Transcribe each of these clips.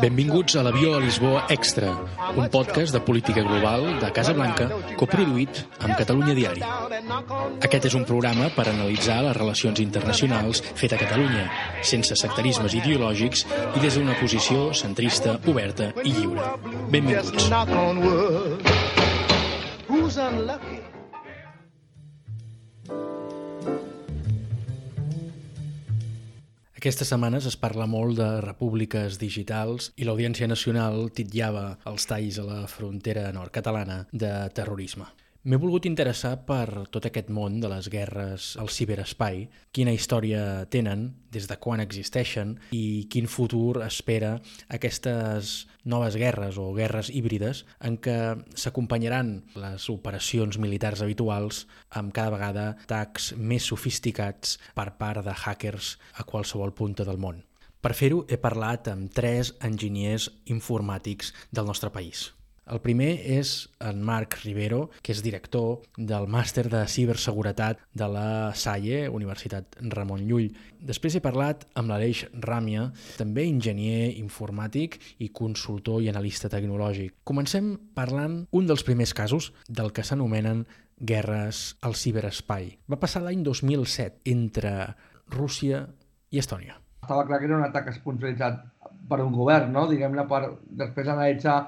Benvinguts a l'Avió a Lisboa Extra, un podcast de política global de Casa Blanca coproduït amb Catalunya Diari. Aquest és un programa per analitzar les relacions internacionals fet a Catalunya, sense sectarismes ideològics i des d'una posició centrista, oberta i lliure. Benvinguts. Who's unlucky? Aquestes setmanes es parla molt de repúbliques digitals i l'Audiència Nacional titllava els talls a la frontera nord catalana de terrorisme. M'he volgut interessar per tot aquest món de les guerres al ciberespai, quina història tenen, des de quan existeixen i quin futur espera aquestes noves guerres o guerres híbrides en què s'acompanyaran les operacions militars habituals amb cada vegada atacs més sofisticats per part de hackers a qualsevol punta del món. Per fer-ho he parlat amb tres enginyers informàtics del nostre país. El primer és en Marc Rivero, que és director del màster de ciberseguretat de la SAIE, Universitat Ramon Llull. Després he parlat amb l'Aleix Ràmia, també enginyer informàtic i consultor i analista tecnològic. Comencem parlant un dels primers casos del que s'anomenen guerres al ciberespai. Va passar l'any 2007 entre Rússia i Estònia. Estava clar que era un atac esponsoritzat per un govern, no? diguem-ne, per després analitzar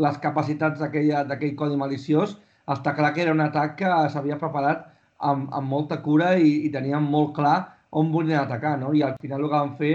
les capacitats d'aquell codi maliciós, està clar que era un atac que s'havia preparat amb, amb molta cura i, i tenien molt clar on volien atacar, no? I al final el que van fer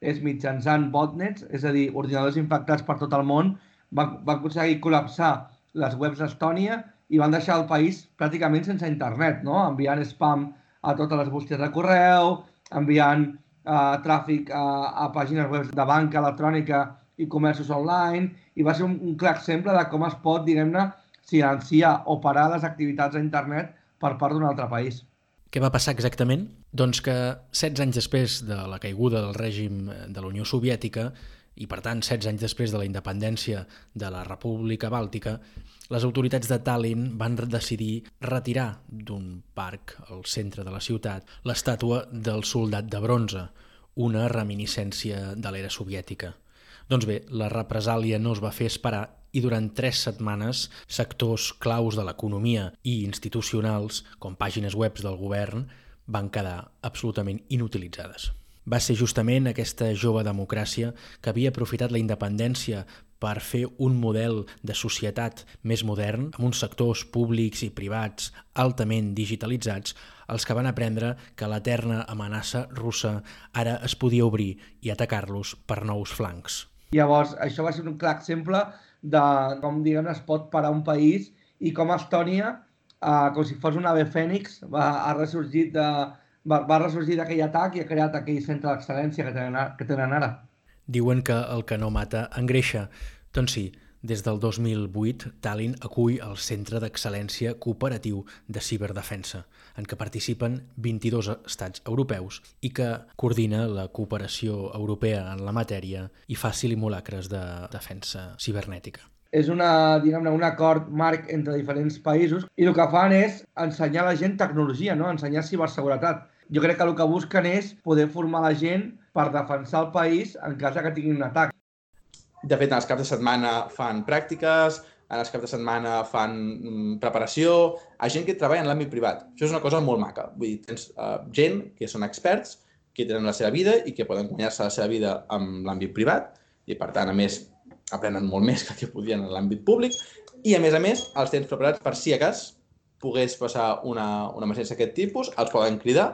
és mitjançant botnets, és a dir, ordinadors infectats per tot el món, van, van aconseguir col·lapsar les webs d'Estònia i van deixar el país pràcticament sense internet, no? enviant spam a totes les bústies de correu, enviant uh, tràfic a, a pàgines web de banca electrònica i comerços online, i va ser un, un clar exemple de com es pot, diguem-ne, silenciar o parar les activitats a internet per part d'un altre país. Què va passar exactament? Doncs que 16 anys després de la caiguda del règim de la Unió Soviètica i, per tant, 16 anys després de la independència de la República Bàltica, les autoritats de Tallinn van decidir retirar d'un parc al centre de la ciutat l'estàtua del soldat de bronze, una reminiscència de l'era soviètica. Doncs bé, la represàlia no es va fer esperar i durant tres setmanes sectors claus de l'economia i institucionals, com pàgines web del govern, van quedar absolutament inutilitzades. Va ser justament aquesta jove democràcia que havia aprofitat la independència per fer un model de societat més modern, amb uns sectors públics i privats altament digitalitzats, els que van aprendre que l'eterna amenaça russa ara es podia obrir i atacar-los per nous flancs. Llavors, això va ser un clar exemple de com, diguem es pot parar un país i com Estònia, eh, com si fos un ave fènix, va, ha ressorgit de, va, va ressorgir d'aquell atac i ha creat aquell centre d'excel·lència que, tenen, que tenen ara. Diuen que el que no mata engreixa. Doncs sí, des del 2008, Tallinn acull el Centre d'Excel·lència Cooperatiu de Ciberdefensa, en què participen 22 estats europeus i que coordina la cooperació europea en la matèria i fa simulacres de defensa cibernètica. És una, diguem un acord marc entre diferents països i el que fan és ensenyar a la gent tecnologia, no? ensenyar ciberseguretat. Jo crec que el que busquen és poder formar la gent per defensar el país en cas que tinguin un atac. De fet, els caps de setmana fan pràctiques, en els caps de setmana fan mm, preparació, a gent que treballa en l'àmbit privat. Això és una cosa molt maca. Vull dir, tens uh, gent que són experts, que tenen la seva vida i que poden guanyar-se la seva vida en l'àmbit privat i, per tant, a més, aprenen molt més que el que podien en l'àmbit públic i, a més a més, els tens preparats per si a cas pogués passar una, una emergència d'aquest tipus, els poden cridar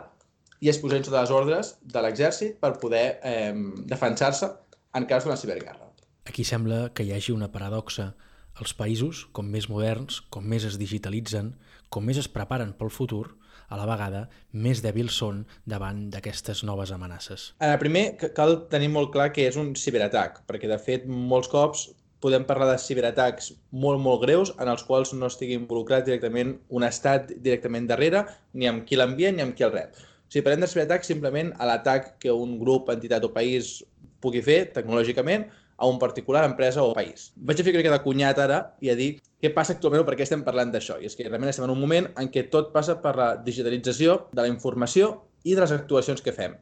i es posen sota les ordres de l'exèrcit per poder eh, defensar-se en cas d'una ciberguerra. Aquí sembla que hi hagi una paradoxa. Els països, com més moderns, com més es digitalitzen, com més es preparen pel futur, a la vegada més dèbils són davant d'aquestes noves amenaces. Eh, primer, cal tenir molt clar que és un ciberatac, perquè de fet molts cops podem parlar de ciberatacs molt, molt greus en els quals no estigui involucrat directament un estat directament darrere, ni amb qui l'envia ni amb qui el rep. O sigui, parlem de ciberatac simplement a l'atac que un grup, entitat o país pugui fer tecnològicament a un particular empresa o país. Vaig a fer crec de cunyat ara i a dir què passa actualment o per què estem parlant d'això. I és que realment estem en un moment en què tot passa per la digitalització de la informació i de les actuacions que fem.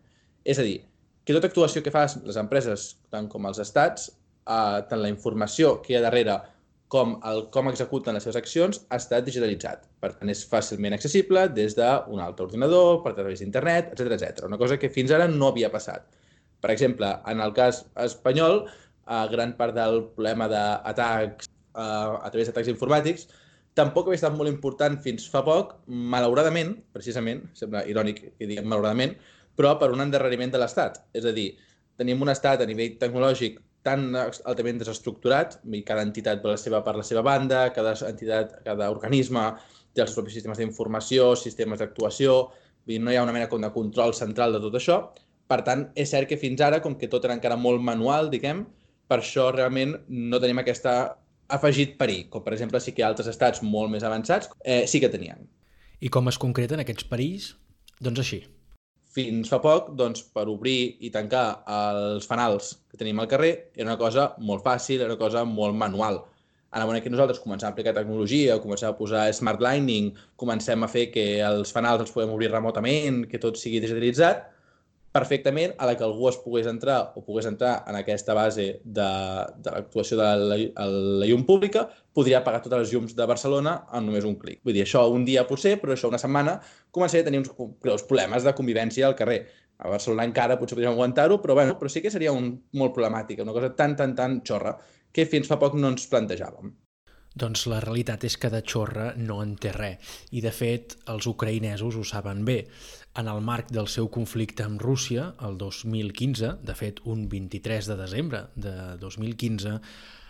És a dir, que tota actuació que fas les empreses, tant com els estats, eh, tant la informació que hi ha darrere com el com executen les seves accions ha estat digitalitzat. Per tant, és fàcilment accessible des d'un altre ordinador, per través d'internet, etc etc. Una cosa que fins ara no havia passat. Per exemple, en el cas espanyol, eh, gran part del problema d'atacs eh, a través d'atacs informàtics tampoc havia estat molt important fins fa poc, malauradament, precisament, sembla irònic que diguem malauradament, però per un endarreriment de l'Estat. És a dir, tenim un estat a nivell tecnològic tan altament desestructurat, i cada entitat per la seva, per la seva banda, cada entitat, cada organisme té els propis sistemes d'informació, sistemes d'actuació, no hi ha una mena de control central de tot això. Per tant, és cert que fins ara, com que tot era encara molt manual, diguem, per això realment no tenim aquesta afegit perill, com per exemple sí que altres estats molt més avançats eh, sí que tenien. I com es concreten aquests perills? Doncs així. Fins fa poc, doncs, per obrir i tancar els fanals que tenim al carrer era una cosa molt fàcil, era una cosa molt manual. A la moment que nosaltres comencem a aplicar tecnologia, comencem a posar smart lining, comencem a fer que els fanals els podem obrir remotament, que tot sigui digitalitzat, perfectament a la que algú es pogués entrar o pogués entrar en aquesta base de, de l'actuació de la, la llum pública, podria apagar totes les llums de Barcelona en només un clic. Vull dir, això un dia potser, però això una setmana començaria a tenir uns greus problemes de convivència al carrer. A Barcelona encara potser podríem aguantar-ho, però, bueno, però sí que seria un, molt problemàtica, una cosa tan, tan, tan xorra, que fins fa poc no ens plantejàvem. Doncs la realitat és que de xorra no en té res, i de fet els ucraïnesos ho saben bé. En el marc del seu conflicte amb Rússia, el 2015, de fet un 23 de desembre de 2015,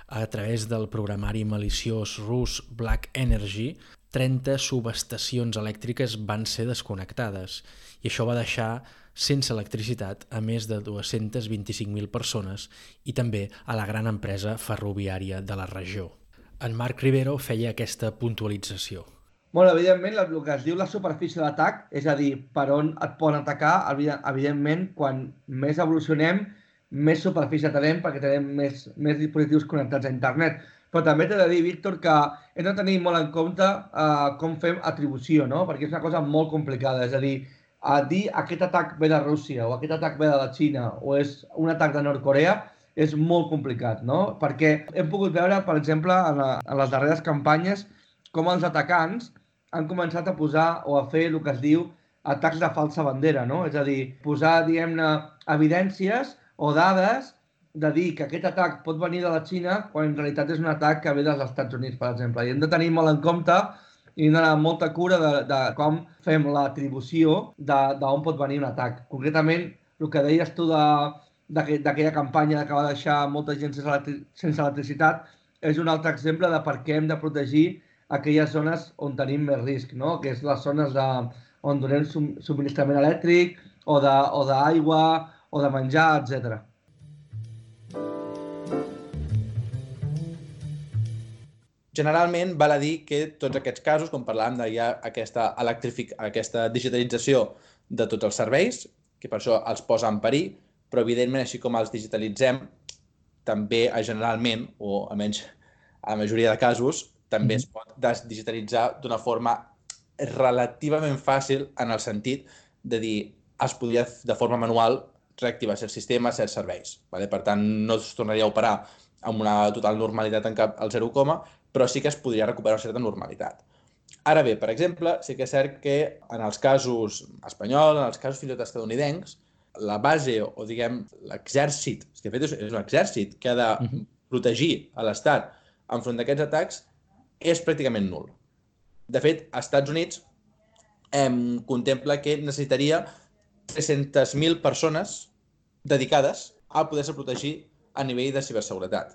a través del programari maliciós rus Black Energy, 30 subestacions elèctriques van ser desconnectades i això va deixar sense electricitat a més de 225.000 persones i també a la gran empresa ferroviària de la regió. En Marc Rivero feia aquesta puntualització. Bueno, evidentment, el que es diu la superfície d'atac, és a dir, per on et poden atacar, evidentment, quan més evolucionem, més superfície tenim perquè tenim més, més dispositius connectats a internet. Però també t'he de dir, Víctor, que hem de tenir molt en compte uh, com fem atribució, no? perquè és una cosa molt complicada. És a dir, a dir aquest atac ve de Rússia o aquest atac ve de la Xina o és un atac de Nord-Corea, és molt complicat, no? Perquè hem pogut veure, per exemple, en, la, en les darreres campanyes, com els atacants han començat a posar o a fer el que es diu atacs de falsa bandera, no? És a dir, posar, diguem-ne, evidències o dades de dir que aquest atac pot venir de la Xina quan en realitat és un atac que ve dels Estats Units, per exemple. I hem de tenir molt en compte i hem d'anar molta cura de, de com fem l'atribució d'on pot venir un atac. Concretament, el que deies tu de, d'aquella campanya que va deixar molta gent sense electricitat, és un altre exemple de per què hem de protegir aquelles zones on tenim més risc, no? que és les zones de, on donem subministrament elèctric o d'aigua o, o de menjar, etc. Generalment val a dir que tots aquests casos, com parlàvem de ja aquesta, aquesta digitalització de tots els serveis, que per això els posa en perill, però evidentment, així com els digitalitzem, també generalment, o almenys a la majoria de casos, també es pot digitalitzar d'una forma relativament fàcil en el sentit de dir es podria de forma manual reactivar certs sistemes, certs serveis. Vale? Per tant, no es tornaria a operar amb una total normalitat en cap al 0, però sí que es podria recuperar una certa normalitat. Ara bé, per exemple, sí que és cert que en els casos espanyols, en els casos fins i tot estadounidencs, la base, o diguem, l'exèrcit, de fet és un exèrcit que ha de mhm. protegir a l'Estat enfront d'aquests atacs, és pràcticament nul. De fet, als Estats Units em contempla que necessitaria 300.000 persones dedicades a poder-se protegir a nivell de ciberseguretat.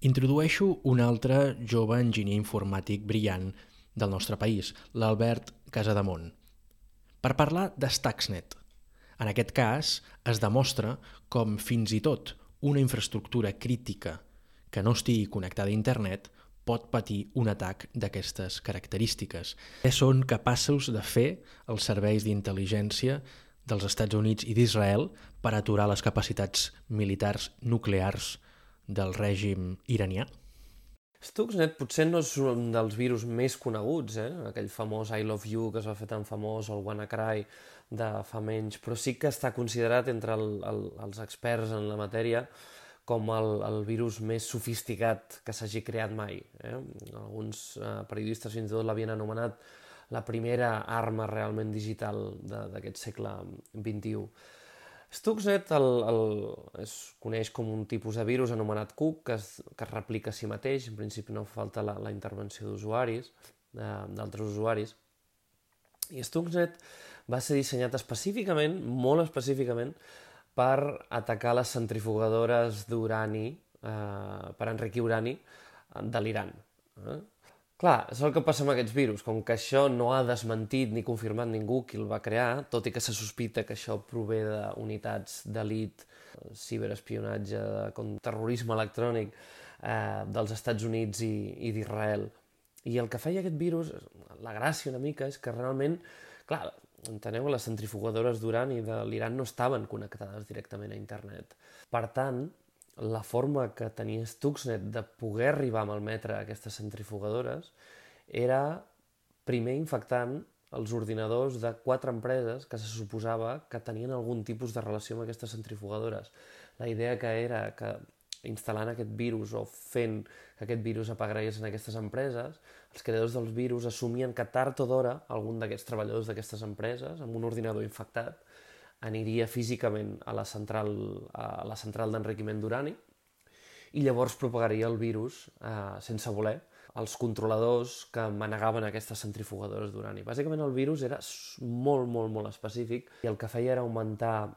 Introdueixo un altre jove enginyer informàtic brillant del nostre país, l'Albert Casademont, per parlar de Stuxnet, en aquest cas, es demostra com fins i tot una infraestructura crítica que no estigui connectada a internet pot patir un atac d'aquestes característiques. Què són capaços de fer els serveis d'intel·ligència dels Estats Units i d'Israel per aturar les capacitats militars nuclears del règim iranià? Stuxnet potser no és un dels virus més coneguts, eh? aquell famós I Love You que es va fer tan famós, o el WannaCry de fa menys, però sí que està considerat entre el, el, els experts en la matèria com el, el virus més sofisticat que s'hagi creat mai. Eh? Alguns eh, periodistes fins i tot l'havien anomenat la primera arma realment digital d'aquest segle XXI. Stuxnet el, el, es coneix com un tipus de virus anomenat Cook que es, que es replica a si mateix, en principi no falta la, la intervenció d'usuaris, d'altres usuaris, i Stuxnet va ser dissenyat específicament, molt específicament, per atacar les centrifugadores d'urani, eh, per enriquir urani de l'Iran. Eh? Clar, és el que passa amb aquests virus, com que això no ha desmentit ni confirmat ningú qui el va crear, tot i que se sospita que això prové d'unitats d'elit, ciberespionatge, terrorisme electrònic eh, dels Estats Units i, i d'Israel. I el que feia aquest virus, la gràcia una mica, és que realment, clar, enteneu, les centrifugadores d'urani de l'Iran no estaven connectades directament a internet. Per tant, la forma que tenia Stuxnet de poder arribar a malmetre aquestes centrifugadores era primer infectant els ordinadors de quatre empreses que se suposava que tenien algun tipus de relació amb aquestes centrifugadores. La idea que era que instal·lant aquest virus o fent que aquest virus apagarés en aquestes empreses, els creadors dels virus assumien que tard o d'hora algun d'aquests treballadors d'aquestes empreses, amb un ordinador infectat, aniria físicament a la central, a la central d'enriquiment d'urani i llavors propagaria el virus eh, sense voler als controladors que manegaven aquestes centrifugadores d'urani. Bàsicament el virus era molt, molt, molt específic i el que feia era augmentar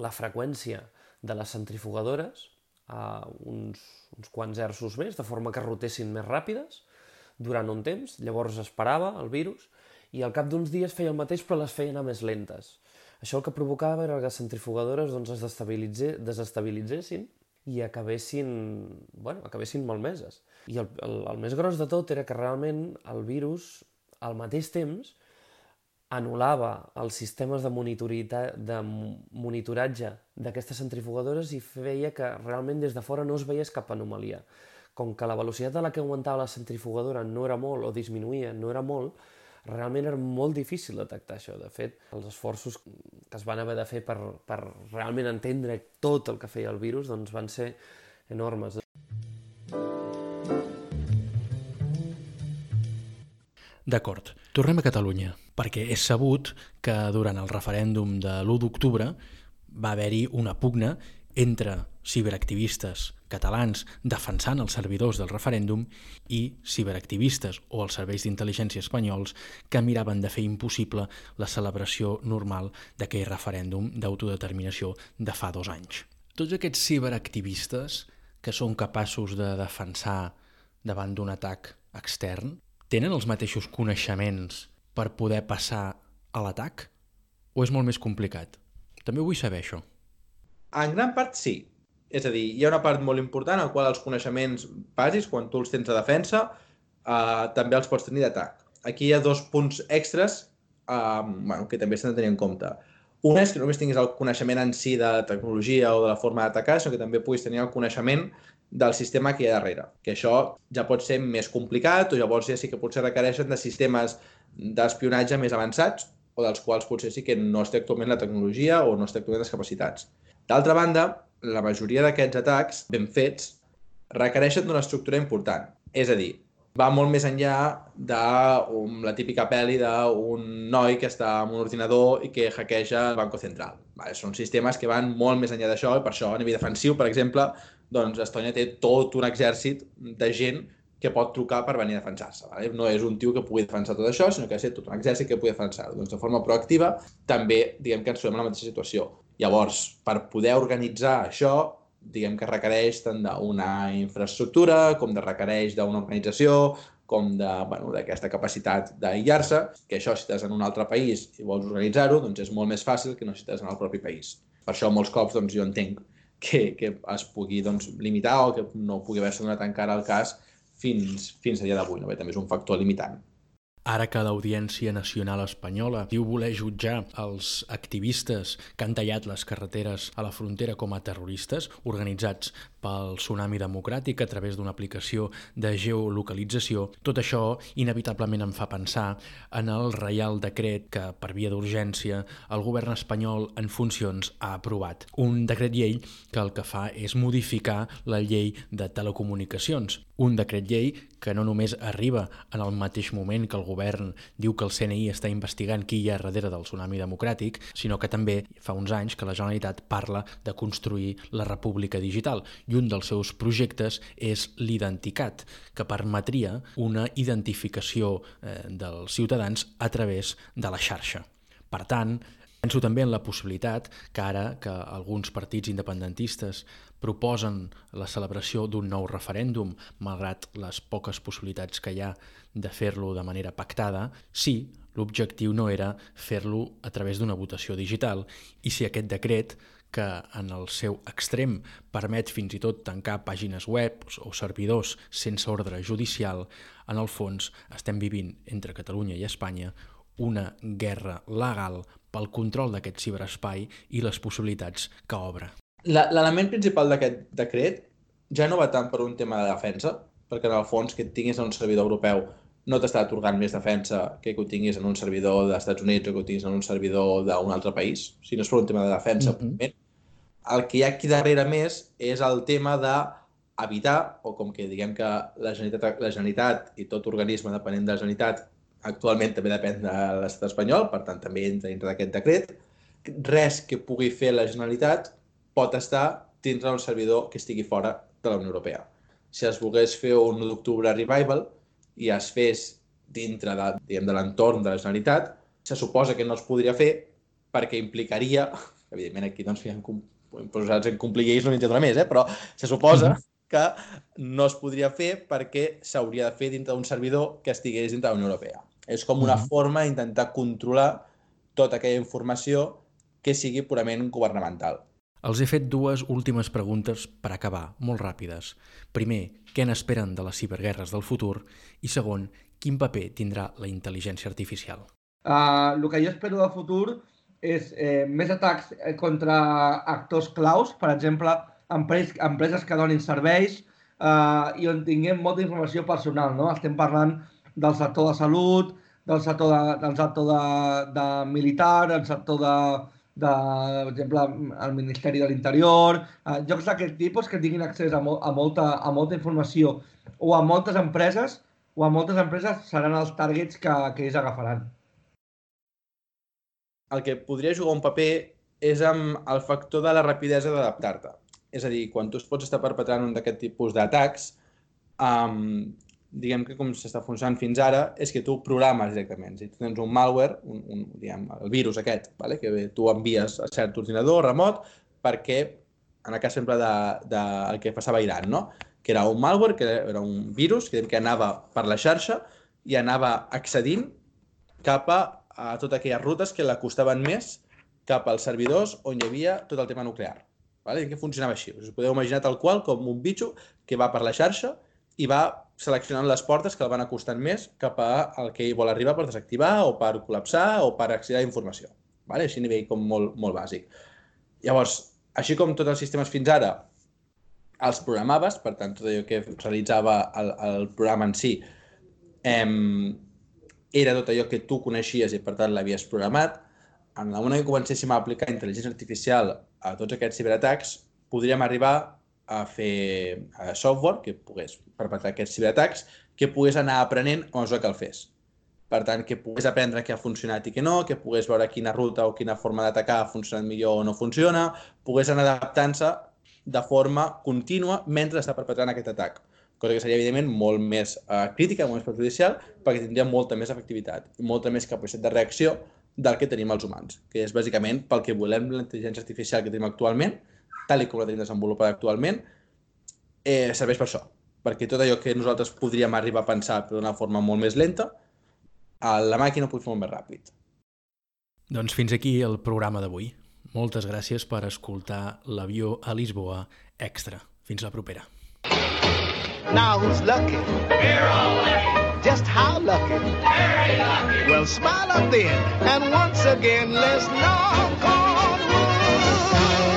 la freqüència de les centrifugadores a uns, uns quants hertzos més, de forma que rotessin més ràpides durant un temps, llavors esperava el virus i al cap d'uns dies feia el mateix però les feia anar més lentes. Això el que provocava era que les centrifugadores doncs, es desestabilitzessin i acabessin, bueno, acabessin malmeses. I el, el, el més gros de tot era que realment el virus, al mateix temps, anul·lava els sistemes de, de monitoratge d'aquestes centrifugadores i feia que realment des de fora no es veiés cap anomalia. Com que la velocitat a la que augmentava la centrifugadora no era molt o disminuïa, no era molt, realment era molt difícil detectar això. De fet, els esforços que es van haver de fer per, per realment entendre tot el que feia el virus doncs van ser enormes. D'acord, tornem a Catalunya, perquè és sabut que durant el referèndum de l'1 d'octubre va haver-hi una pugna entre ciberactivistes catalans defensant els servidors del referèndum i ciberactivistes o els serveis d'intel·ligència espanyols que miraven de fer impossible la celebració normal d'aquell referèndum d'autodeterminació de fa dos anys. Tots aquests ciberactivistes que són capaços de defensar davant d'un atac extern tenen els mateixos coneixements per poder passar a l'atac? O és molt més complicat? També vull saber això. En gran part sí. És a dir, hi ha una part molt important en qual els coneixements bàsics, quan tu els tens de defensa, eh, també els pots tenir d'atac. Aquí hi ha dos punts extras eh, bueno, que també s'han de tenir en compte. Un és que només tinguis el coneixement en si de la tecnologia o de la forma d'atacar, sinó que també puguis tenir el coneixement del sistema que hi ha darrere. Que això ja pot ser més complicat o llavors ja sí que potser requereixen de sistemes d'espionatge més avançats o dels quals potser sí que no es té actualment la tecnologia o no es té actualment les capacitats. D'altra banda, la majoria d'aquests atacs ben fets requereixen d'una estructura important. És a dir, va molt més enllà de um, la típica pel·li d'un noi que està en un ordinador i que hackeja el Banco Central. Vale, són sistemes que van molt més enllà d'això i per això a nivell defensiu, per exemple, doncs Estònia té tot un exèrcit de gent que pot trucar per venir a defensar-se. Vale? No és un tio que pugui defensar tot això, sinó que ha tot un exèrcit que pugui defensar-ho. Doncs de forma proactiva també diguem que ens trobem en la mateixa situació. Llavors, per poder organitzar això, diguem que requereix tant d'una infraestructura com de requereix d'una organització, com d'aquesta bueno, capacitat d'aïllar-se, que això si estàs en un altre país i vols organitzar-ho, doncs és molt més fàcil que no si estàs en el propi país. Per això molts cops doncs, jo entenc que, que es pugui doncs, limitar o que no pugui haver-se donat encara el cas fins, fins a dia d'avui. No? Bé, també és un factor limitant. Ara que l'Audiència Nacional Espanyola diu voler jutjar els activistes que han tallat les carreteres a la frontera com a terroristes organitzats pel tsunami democràtic a través d'una aplicació de geolocalització, tot això inevitablement em fa pensar en el Reial Decret que, per via d'urgència, el govern espanyol en funcions ha aprovat. Un decret llei que el que fa és modificar la llei de telecomunicacions. Un decret llei que no només arriba en el mateix moment que el govern diu que el CNI està investigant qui hi ha darrere del tsunami democràtic, sinó que també fa uns anys que la Generalitat parla de construir la República Digital i un dels seus projectes és l'Identicat, que permetria una identificació eh, dels ciutadans a través de la xarxa. Per tant, Penso també en la possibilitat que ara que alguns partits independentistes proposen la celebració d'un nou referèndum, malgrat les poques possibilitats que hi ha de fer-lo de manera pactada, sí, l'objectiu no era fer-lo a través d'una votació digital i si aquest decret que en el seu extrem permet fins i tot tancar pàgines web o servidors sense ordre judicial, en el fons estem vivint entre Catalunya i Espanya una guerra legal pel control d'aquest ciberespai i les possibilitats que obre. L'element principal d'aquest decret ja no va tant per un tema de defensa, perquè en el fons que et tinguis en un servidor europeu no t'està atorgant més defensa que que ho tinguis en un servidor dels Estats Units o que ho tinguis en un servidor d'un altre país, si no és per un tema de defensa. Mm -hmm. El que hi ha aquí darrere més és el tema de evitar, o com que diguem que la Generalitat, la Generalitat i tot organisme dependent de la Generalitat actualment també depèn de l'estat espanyol, per tant també entra dintre d'aquest decret. Res que pugui fer la Generalitat pot estar dintre d'un servidor que estigui fora de la Unió Europea. Si es volgués fer un d'octubre revival i es fes dintre de, diguem, de l'entorn de la Generalitat, se suposa que no es podria fer perquè implicaria, evidentment aquí doncs, ja posats en complir lleis no n'hi més, eh? però se suposa mm-hmm. que no es podria fer perquè s'hauria de fer dintre d'un servidor que estigués dintre de la Unió Europea. És com una mm -hmm. forma d'intentar controlar tota aquella informació que sigui purament governamental. Els he fet dues últimes preguntes per acabar, molt ràpides. Primer, què n'esperen de les ciberguerres del futur? I segon, quin paper tindrà la intel·ligència artificial? Uh, el que jo espero del futur és eh, més atacs eh, contra actors claus, per exemple, empreses, empreses que donin serveis uh, i on tinguem molta informació personal. No? Estem parlant del sector de salut, del sector de, del sector de, de militar, del sector de, de, per exemple, el Ministeri de l'Interior, eh, jocs d'aquest tipus que tinguin accés a, mo a, molta, a molta informació o a moltes empreses, o a moltes empreses seran els targets que, que ells agafaran. El que podria jugar un paper és amb el factor de la rapidesa d'adaptar-te. És a dir, quan tu es pots estar perpetrant un d'aquest tipus d'atacs, um, diguem que com s'està funcionant fins ara, és que tu programes directament. Si tens un malware, un, un, diguem, el virus aquest, vale? que tu envies a cert ordinador remot perquè, en el cas sempre de, de el que passava a Iran, no? que era un malware, que era un virus que, que anava per la xarxa i anava accedint cap a, a totes aquelles rutes que l'acostaven més cap als servidors on hi havia tot el tema nuclear. Vale? I que funcionava així. Us podeu imaginar tal qual com un bitxo que va per la xarxa i va seleccionant les portes que el van acostant més cap a el que ell vol arribar per desactivar o per col·lapsar o per accedir a informació. Vale? Així a nivell com molt, molt bàsic. Llavors, així com tots els sistemes fins ara els programaves, per tant, tot allò que realitzava el, el programa en si em, era tot allò que tu coneixies i, per tant, l'havies programat. En la moment que comencéssim a aplicar intel·ligència artificial a tots aquests ciberatacs, podríem arribar a fer a software que pogués perpetrar aquests ciberatacs, que pogués anar aprenent a mesura que el fes. Per tant, que pogués aprendre què ha funcionat i què no, que pogués veure quina ruta o quina forma d'atacar ha funcionat millor o no funciona, pogués anar adaptant-se de forma contínua mentre està perpetrant aquest atac. Cosa que seria, evidentment, molt més uh, crítica, molt més perjudicial, perquè tindria molta més efectivitat i molta més capacitat de reacció del que tenim els humans, que és bàsicament pel que volem la intel·ligència artificial que tenim actualment, tal com la tenim desenvolupada actualment, eh, serveix per això. Perquè tot allò que nosaltres podríem arribar a pensar d'una forma molt més lenta, la màquina ho pot fer molt més ràpid. Doncs fins aquí el programa d'avui. Moltes gràcies per escoltar l'avió a Lisboa extra. Fins la propera. Now who's lucky? We're all lucky. Just how lucky? Very lucky. Well, smile up then, and once again, let's knock on wood.